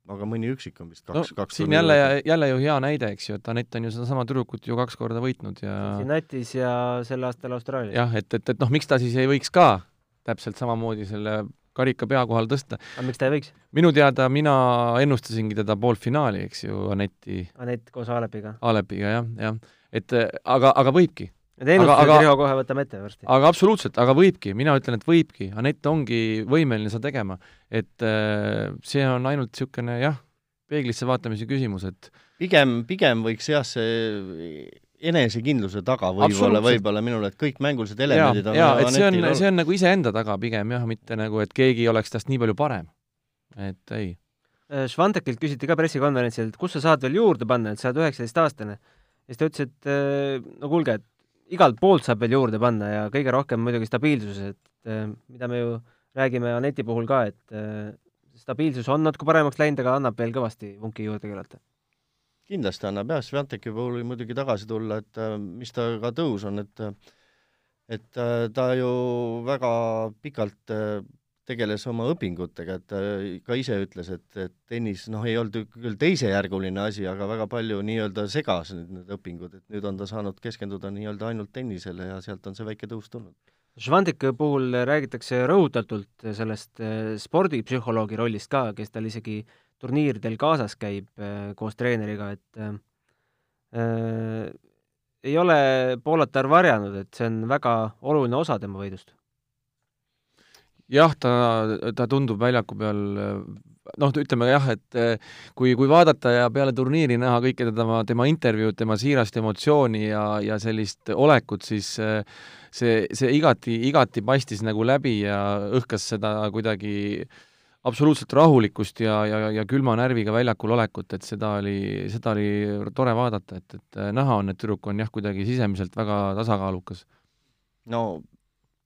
aga mõni üksik on vist kaks no,, kaks siin jälle, jälle ju hea näide, eks ju, et Anett on ju sedasama tüdrukut ju kaks korda võitnud ja Cincinnati's ja sel aastal Austraalias. jah, et, et, et noh, miks ta siis ei võiks ka täpselt samamoodi selle karika pea kohal tõsta. aga miks ta ei võiks? minu teada mina ennustasingi teda poolfinaali, eks ju, Anetti. Anett koos Alepiga. Alepiga, jah, jah. et aga, aga võibki. Need ennustused, Riho, kohe võtame ette varsti. aga absoluutselt, aga võibki, mina ütlen, et võibki, Anett ongi võimeline seda tegema. et äh, see on ainult niisugune jah, peeglisse vaatamise küsimus, et pigem, pigem võiks jah, see enesekindluse taga võib-olla, võib-olla minul, et kõik mängulised elemendid on jaa, et see on, see on nagu iseenda taga pigem jah, mitte nagu, et keegi oleks tast nii palju parem. et ei. Švantekilt äh, küsiti ka pressikonverentsil, et kus sa saad veel juurde panna, et sa oled üheksateistaastane. ja siis ta ütles, et äh, no kuulge, et igalt poolt saab veel juurde panna ja kõige rohkem muidugi stabiilsuses, et äh, mida me ju räägime Aneti puhul ka, et stabiilsus on natuke paremaks läinud, aga annab veel kõvasti vunki juurde keerata kindlasti annab jah, Svanteki puhul muidugi tagasi tulla, et äh, mis ta ka tõus on, et et äh, ta ju väga pikalt äh, tegeles oma õpingutega, et ta ka ise ütles, et, et tennis noh, ei olnud küll teisejärguline asi, aga väga palju nii-öelda segas nüüd need õpingud, et nüüd on ta saanud keskenduda nii-öelda ainult tennisele ja sealt on see väike tõus tulnud. Švandiki puhul räägitakse rõhutatult sellest spordipsühholoogi rollist ka, kes tal isegi äh, turniiridel kaasas käib äh, koos treeneriga, et äh, äh, ei ole Poolatar varjanud, et see on väga oluline osa tema võidust. Jah, ta, ta tundub väljaku peal noh, ütleme jah, et äh, kui, kui vaadata ja peale turniiri näha kõike tema, tema intervjuud, tema siirast emotsiooni ja, ja sellist olekut, siis see, see igati, igati paistis nagu läbi ja õhkas seda kuidagi äh, absoluutselt rahulikkust ja, ja, ja külma närviga väljakul olekut, et seda oli, seda oli tore vaadata, et, et äh, näha on, et tüdruk on jah, kuidagi sisemiselt väga tasakaalukas. no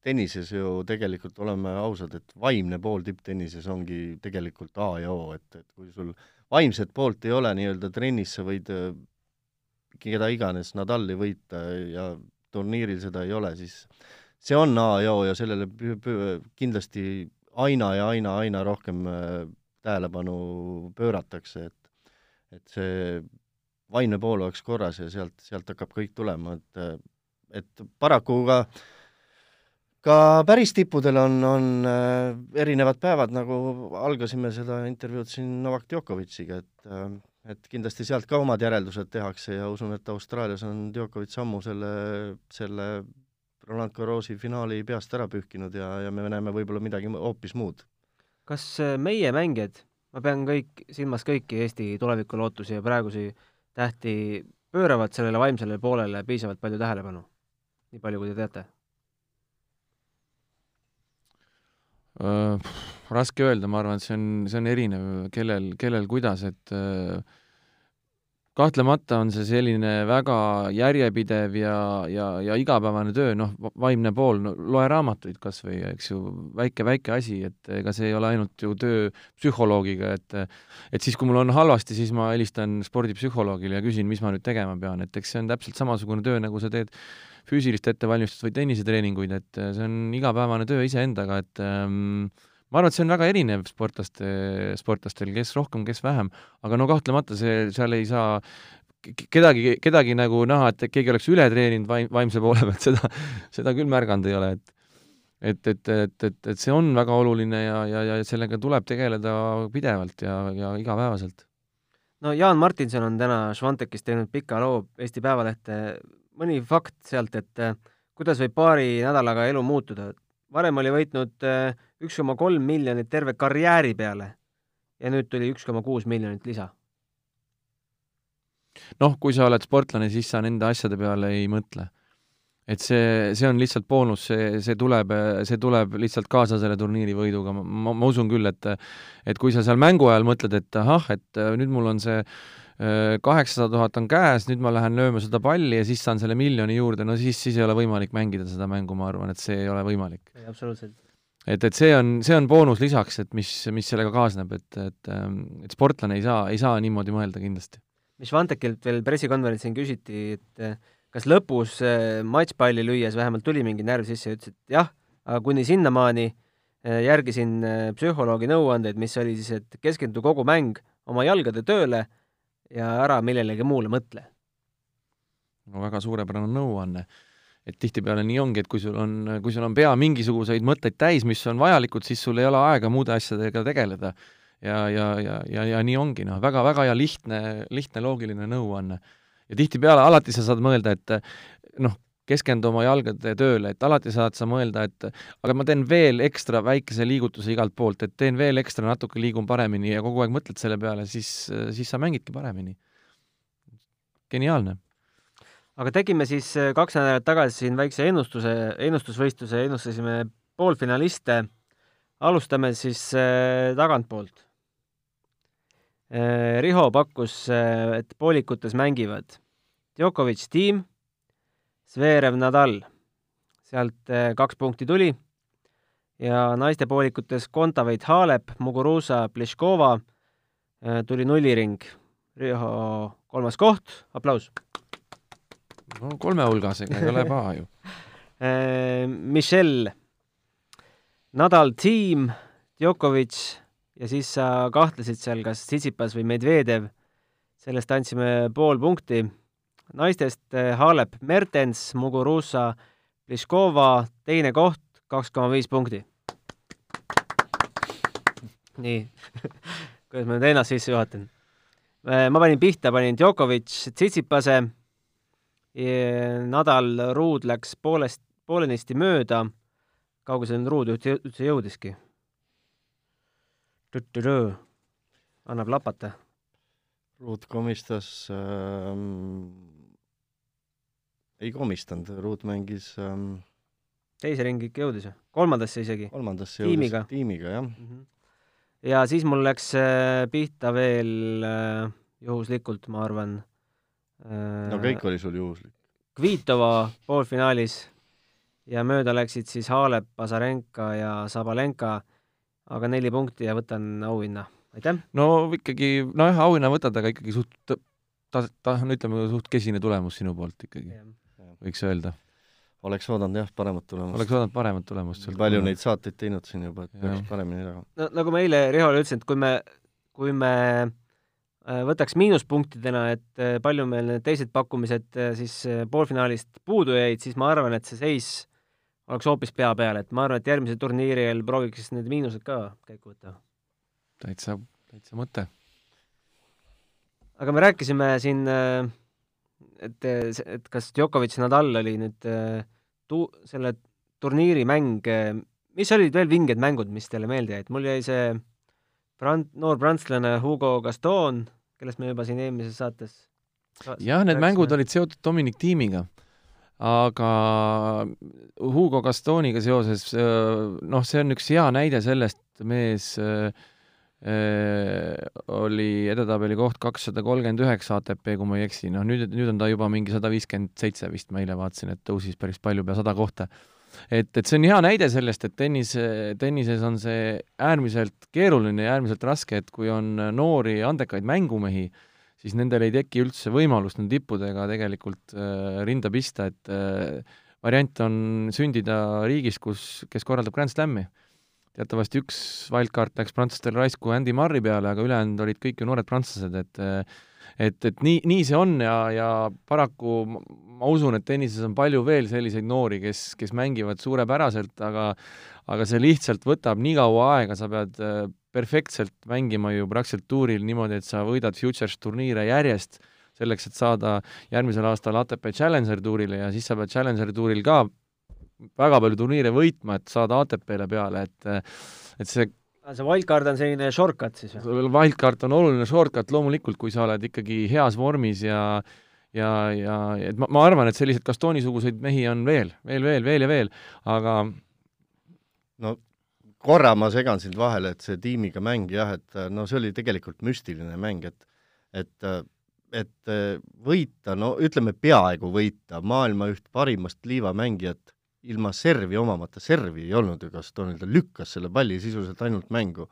tennises ju tegelikult, oleme ausad, et vaimne pool tipptennises ongi tegelikult A ja O, et, et kui sul vaimset poolt ei ole nii-öelda trennis, sa võid äh, keda iganes Nadali võita ja turniiril seda ei ole, siis see on A ja O ja sellele kindlasti aina ja aina, aina rohkem äh, tähelepanu pööratakse, et et see vaimne pool oleks korras ja sealt, sealt hakkab kõik tulema, et et paraku ka ka päris tippudel on, on äh, erinevad päevad, nagu algasime seda intervjuud siin Novak Djokovic'iga, et äh, et kindlasti sealt ka omad järeldused tehakse ja usun, et Austraalias on Djokovic ammu selle, selle Roland Garrosi finaali peast ära pühkinud ja, ja me näeme võib-olla midagi hoopis muud. kas äh, meie mängijad, ma pean kõik, silmas kõiki Eesti tulevikulootusi ja praegusi tähti, pööravad sellele vaimsele poolele piisavalt palju tähelepanu? nii palju, kui te teate Raske öelda, ma arvan, et see on, see on erinev, kellel, kellel kuidas, et uh, kahtlemata on see selline väga järjepidev ja, ja, ja igapäevane töö, noh, vaimne pool, no loe raamatuid kas või, eks ju, väike, väike asi, et ega see ei ole ainult ju töö psühholoogiga, et et siis, kui mul on halvasti, siis ma helistan spordipsühholoogile ja küsin, mis ma nüüd tegema pean, et eks see on täpselt samasugune töö, nagu sa teed füüsilist ettevalmistust või tennisetreeninguid, et see on igapäevane töö iseendaga, et ähm, ma arvan, et see on väga erinev sportlaste, sportlastel, kes rohkem, kes vähem, aga no kahtlemata see, seal ei saa kedagi, kedagi nagu näha, et keegi oleks üle treeninud vaim, vaimse poole pealt, seda, seda küll märganud ei ole, et et, et, et, et, et see on väga oluline ja, ja, ja sellega tuleb tegeleda pidevalt ja, ja igapäevaselt. no Jaan Martinson on täna Švantekis teinud pika loo Eesti Päevalehte, mõni fakt sealt, et kuidas võib paari nädalaga elu muutuda, varem oli võitnud üks koma kolm miljonit terve karjääri peale ja nüüd tuli üks koma kuus miljonit lisa. noh, kui sa oled sportlane, siis sa nende asjade peale ei mõtle. et see, see on lihtsalt boonus, see, see tuleb, see tuleb lihtsalt kaasa selle turniiri võiduga, ma, ma usun küll, et et kui sa seal mängu ajal mõtled, et ahah, et nüüd mul on see kaheksasada tuhat on käes, nüüd ma lähen lööma seda palli ja siis saan selle miljoni juurde, no siis, siis ei ole võimalik mängida seda mängu, ma arvan, et see ei ole võimalik. absoluutselt et, et see on, see on boonus lisaks, et mis, mis sellega kaasneb, et, et, et sportlane ei saa, ei saa niimoodi mõelda kindlasti. mis Vantekilt veel pressikonverentsil küsiti, et kas lõpus eh, matšpalli lüües vähemalt tuli mingi närv sisse ja ütles, et jah, aga kuni sinnamaani järgisin psühholoogi nõuandeid, mis oli siis, et keskendu kogu mäng oma jalgade tööle ja ära millelegi muule mõtle. no väga suurepärane nõuanne et tihtipeale nii ongi, et kui sul on, kui sul on pea mingisuguseid mõtteid täis, mis on vajalikud, siis sul ei ole aega muude asjadega tegeleda. ja, ja, ja, ja, ja nii ongi, noh, väga-väga hea lihtne, lihtne loogiline nõuanne. ja tihtipeale alati sa saad mõelda, et noh, keskendu oma jalgade tööle, et alati saad sa mõelda, et aga ma teen veel ekstra väikese liigutuse igalt poolt, et teen veel ekstra, natuke liigun paremini ja kogu aeg mõtled selle peale, siis, siis sa mängidki paremini. geniaalne aga tegime siis äh, kaks nädalat tagasi siin väikse ennustuse, ennustusvõistluse, ennustasime poolfinaliste. alustame siis äh, tagantpoolt. Äh, Riho pakkus, et poolikutes mängivad Djokovic tiim, Zverev Nadal, sealt kaks punkti tuli ja naiste poolikutes Kontaveit Halep, Muguruza, Pliškova tuli nulliring. Riho kolmas koht, aplaus no kolme hulgas, ega ei ole paha ju äh, Michel, Nadal tiim, Djokovic ja siis sa kahtlesid seal, kas Tsitsipas või Medvedev. sellest andsime pool punkti. Naistest äh, Halep Mertens, Muguruza, Pliškova, teine koht, kaks koma viis punkti. nii kuidas ma nüüd ennast sisse juhatan? Äh, ma panin pihta, panin Djokovic, Tsitsipase Nadal ruud läks poolest, poolenisti mööda. kaugele see nüüd ruud üldse jõudiski? annab lapata. ruud komistas ähm,, ei komistanud, ruud mängis ähm, teise ringi ikka jõudis ju, kolmandasse isegi. kolmandasse jõudis, tiimiga, tiimiga, jah mm. -hmm. ja siis mul läks äh, pihta veel äh, juhuslikult, ma arvan no kõik oli sul juhuslik. Kvitova poolfinaalis ja mööda läksid siis Halep, Azarenka ja Sabalenka, aga neli punkti ja võtan auhinna. aitäh! no ikkagi, nojah, auhinna võtad, aga ikkagi suht ta, ta, no ütleme, suht kesine tulemus sinu poolt ikkagi, võiks öelda. oleks oodanud jah, paremat tulemust. oleks oodanud paremat tulemust. palju neid saateid teinud siin juba, et peaks paremini teha. no nagu ma eile Rihole ütlesin, et kui me, kui me Äh, võtaks miinuspunktidena, et äh, palju meil need teised pakkumised äh, siis poolfinaalist puudu jäid, siis ma arvan, et see seis oleks hoopis pea peal, et ma arvan, et järgmisel turniiril prooviks need miinused ka käiku võtta. täitsa, täitsa mõte. aga me rääkisime siin, et, et kas Djokovic Nadal oli nüüd tu-, selle turniiri mäng, mis olid veel vinged mängud, mis teile meelde jäid, mul jäi see Brand-, noor prantslane Hugo Gaston, kellest me juba siin eelmises saates jah, need mängud olid seotud Dominic tiimiga, aga Hugo Gastoniga seoses noh, see on üks hea näide sellest, mees oli edetabeli koht kakssada kolmkümmend üheksa ATP, kui ma ei eksi, noh nüüd, nüüd on ta juba mingi sada viiskümmend seitse vist, ma eile vaatasin, et tõusis päris palju, pea sada kohta. et, et see on hea näide sellest, et tennis, tennises on see äärmiselt keeruline ja äärmiselt raske, et kui on noori andekaid mängumehi, siis nendel ei teki üldse võimalust nende tippudega tegelikult äh, rinda pista, et äh, variant on sündida riigis, kus, kes korraldab Grand Slami teatavasti üks wildcard läks prantslastele raisku Andy Murray peale, aga ülejäänud olid kõik ju noored prantslased, et et, et nii, nii see on ja, ja paraku ma usun, et tennises on palju veel selliseid noori, kes, kes mängivad suurepäraselt, aga aga see lihtsalt võtab nii kaua aega, sa pead äh, perfektselt mängima ju praktiliselt tuuril niimoodi, et sa võidad Futures turniire järjest, selleks, et saada järgmisel aastal ATP Challenger tuurile ja siis sa pead Challenger tuuril ka väga palju turniire võitma, et saada ATP-le peale, et et see see wildcard on selline shortcut siis või? Wildcard on oluline shortcut loomulikult, kui sa oled ikkagi heas vormis ja ja, ja et ma, ma arvan, et selliseid Gastoni-suguseid mehi on veel, veel, veel, veel ja veel, aga no korra ma segan sind vahele, et see tiimiga mäng jah, et no see oli tegelikult müstiline mäng, et et et võita, no ütleme peaaegu võita maailma üht parimast liivamängijat ilma servi omamata, servi ei olnud ju Gastonil, ta lükkas selle palli sisuliselt ainult mängu.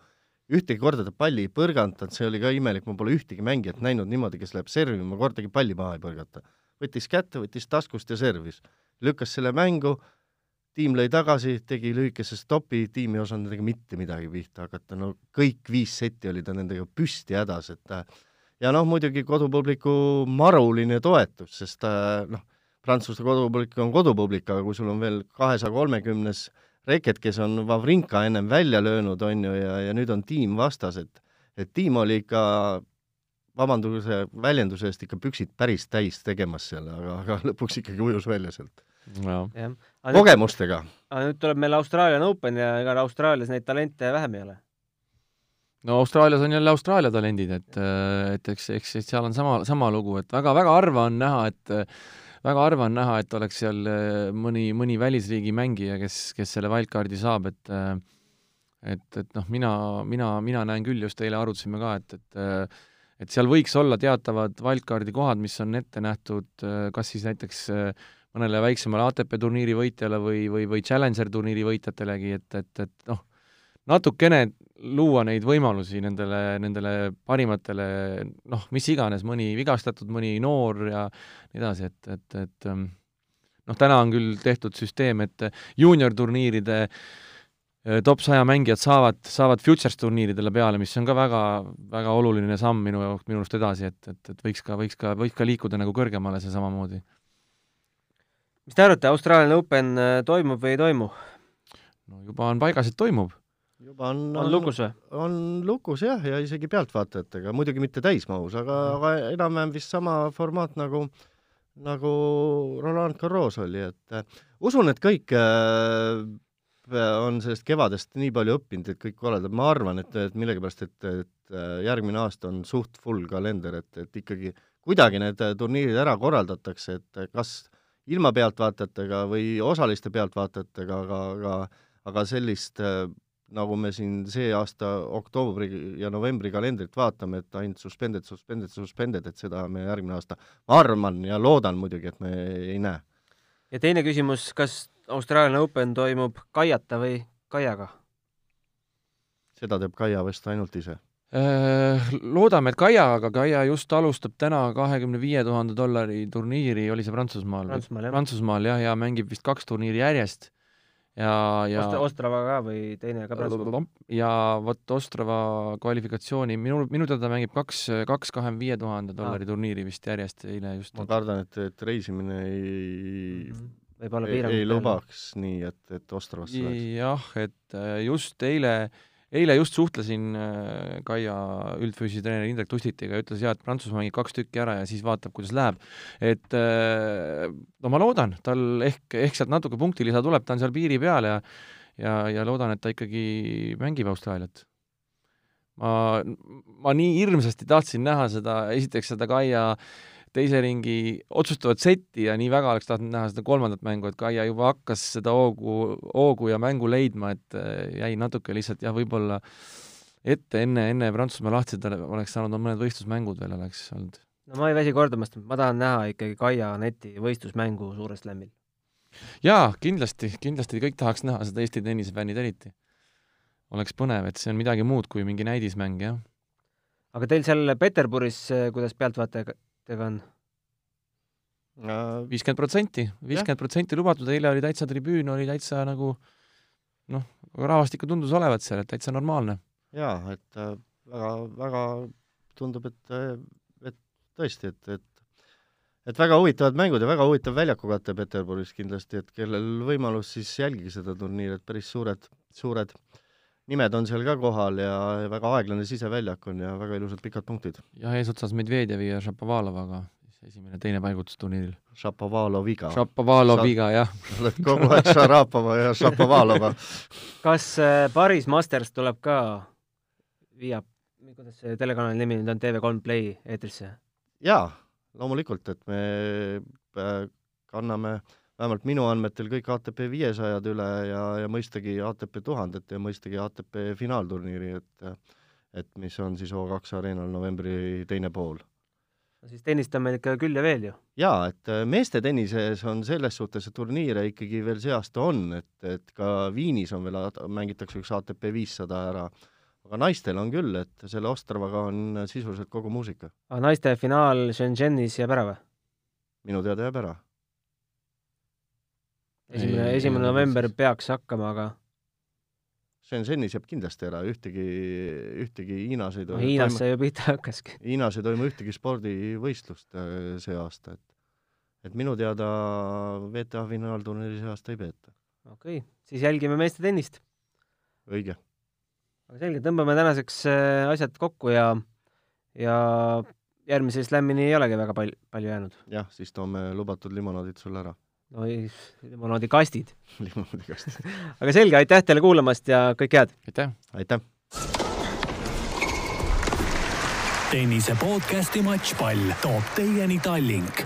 ühtegi korda ta palli ei põrgandanud, see oli ka imelik, ma pole ühtegi mängijat näinud niimoodi, kes läheb servima, kordagi palli maha ei põrgata. võttis kätte, võttis taskust ja servis. lükkas selle mängu, tiim lõi tagasi, tegi lühikese stopi, tiim ei osanud nendega mitte midagi pihta hakata, no kõik viis setti oli ta nendega püsti hädas, et ja noh, muidugi kodupubliku maruline toetus, sest noh, Prantsusmaa kodupublik on kodupublik, aga kui sul on veel kahesaja kolmekümnes reket, kes on Vavrinka ennem välja löönud, on ju, ja, ja nüüd on tiim vastas, et et tiim oli ikka vabanduse väljenduse eest ikka püksid päris täis tegemas seal, aga, aga lõpuks ikkagi ujus välja sealt. kogemustega. aga nüüd tuleb meil Austraalia Open ja ega Austraalias neid talente vähem ei ole? no Austraalias on jälle Austraalia talendid, et, et eks, eks seal on sama, sama lugu, et väga-väga harva on näha, et väga harva on näha, et oleks seal äh, mõni, mõni välisriigi mängija, kes, kes selle wildcardi saab, et äh, et, et noh, mina, mina, mina näen küll, just eile arutasime ka, et, et äh, et seal võiks olla teatavad wildcardi kohad, mis on ette nähtud kas siis näiteks mõnele väiksemale ATP turniiri võitjale või, või, või Challenger turniiri võitjatelegi, et, et, et noh, natukene luua neid võimalusi nendele, nendele parimatele noh, mis iganes, mõni vigastatud, mõni noor ja nii edasi, et, et, et ähm, noh, täna on küll tehtud süsteem, et juuniorturniiride äh, top saja mängijad saavad, saavad Futures turniiridele peale, mis on ka väga, väga oluline samm minu jaoks, minu arust edasi, et, et, et võiks ka, võiks ka, võiks ka liikuda nagu kõrgemale see samamoodi. mis te arvate, Austraalia Open äh, toimub või ei toimu? no juba on paigas, et toimub juba on, on, on lukus või? on lukus jah, ja isegi pealtvaatajatega, muidugi mitte täismahus, aga mm., aga enam-vähem vist sama formaat nagu nagu Roland Garros oli, et äh, usun, et kõik äh, on sellest kevadest nii palju õppinud, et kõik korraldab, ma arvan, et, et millegipärast, et, et äh, järgmine aasta on suht full kalender, et, et ikkagi kuidagi need turniirid ära korraldatakse, et kas ilma pealtvaatajatega või osaliste pealtvaatajatega, aga, aga aga sellist äh, nagu me siin see aasta oktoobri ja novembri kalendrit vaatame, et ainult suspended, suspended, suspended, et seda me järgmine aasta, ma arvan ja loodan muidugi, et me ei näe. ja teine küsimus, kas Austraalia Open toimub Kaiata või Kaiaga? seda teeb Kaia vist ainult ise. Äh, loodame, et Kaia, aga Kaia just alustab täna kahekümne viie tuhande dollari turniiri, oli see Prantsusmaal? Prantsusmaal, jah. Prantsusmaal jah, ja mängib vist kaks turniiri järjest ja, ja Ost-, Ostrava ka või teine ka Prantsusmaa? ja vot Ostrava kvalifikatsiooni, minu, minu teada mängib kaks, kaks kahekümne viie tuhande dollari turniiri vist järjest, eile just. ma kardan, et, et reisimine ei mm -hmm. ei, ei lubaks nii, et, et Ostravasse läheks. jah, et äh, just eile äh, eile just suhtlesin äh, Kaia üldfüüsilise treeneri Indrek Tustitiga ja ütles jah, et Prantsusmaa mängib kaks tükki ära ja siis vaatab, kuidas läheb. et äh, no ma loodan, tal ehk, ehk sealt natuke punktilisa tuleb, ta on seal piiri peal ja ja, ja loodan, et ta ikkagi mängib Austraaliat. ma, ma nii hirmsasti tahtsin näha seda, esiteks seda Kaia äh, teise ringi otsustavat setti ja nii väga oleks tahtnud näha seda kolmandat mängu, et Kaia juba hakkas seda hoogu, hoogu ja mängu leidma, et äh, jäi natuke lihtsalt jah, võib-olla ette enne, enne Prantsusmaa lahti, oleks saanud mõned võistlusmängud veel, oleks olnud. no ma ei väsi kordamast, ma tahan näha ikkagi Kaia Aneti võistlusmängu Suurel Slamil. jaa, kindlasti, kindlasti kõik tahaks näha seda Eesti tennisefännid eriti. oleks põnev, et see on midagi muud kui mingi näidismäng, jah. aga teil seal Peterburis, kuidas pealtvaatajatega on? viiskümmend protsenti, viiskümmend protsenti lubatud, eile oli täitsa tribüün, oli täitsa nagu noh, rahvastikku tundus olevat seal, et täitsa normaalne. jaa, et äh, väga, väga tundub, et, et tõesti, et, et et väga huvitavad mängud ja väga huvitav väljakukate Peterburis kindlasti, et kellel võimalus, siis jälgige seda turniiri, et päris suured, suured nimed on seal ka kohal ja, väga aeglane siseväljak on ja väga ilusad pikad punktid. ja eesotsas Medvedjevi ja Šapovalovaga esimene-teine paigutus turniiril. Šapovaloviga. Šapovaloviga, jah. oled kogu aeg Šarapova ja Šapovalova. kas äh, Paris Masters tuleb ka viia, kuidas see telekanali nimi nüüd on, TV3 Play eetrisse? jaa, loomulikult, et me äh, kanname vähemalt minu andmetel kõik ATP viiesajad üle ja, ja mõistagi ATP tuhandet ja mõistagi ATP finaalturniiri, et et mis on siis O2 Arenal novembri teine pool no siis tennist on meil ikka küll ja veel ju. jaa, et äh, meeste tennises on selles suhtes, turniire ikkagi veel see aasta on, et, et ka Viinis on veel, mängitakse üks ATP viissada ära, aga naistel on küll, et selle Ostravaga on sisuliselt kogu muusika. aga naiste finaal Shenzhenis jääb ära või? minu teada jääb ära. Esimene, esimene november peaks hakkama, aga Shenzhenis jääb kindlasti ära, ühtegi, ühtegi Hiinas ei toimu. Hiinas see ju pihta hakkaski. Hiinas ei toimu ühtegi spordivõistlust äh, see aasta, et et minu teada WTA finaalturniiri see aasta ei peeta. okei okay., siis jälgime meeste tennist. õige. aga selge, tõmbame tänaseks äh, asjad kokku ja, ja järgmise slämmini ei olegi väga palju, palju jäänud. jah, siis toome lubatud limonaadid sulle ära no ei, limonaadikastid limonaadikastid aga selge, aitäh teile kuulamast ja kõike head! aitäh! aitäh! tennise podcasti Matšpall toob teieni Tallink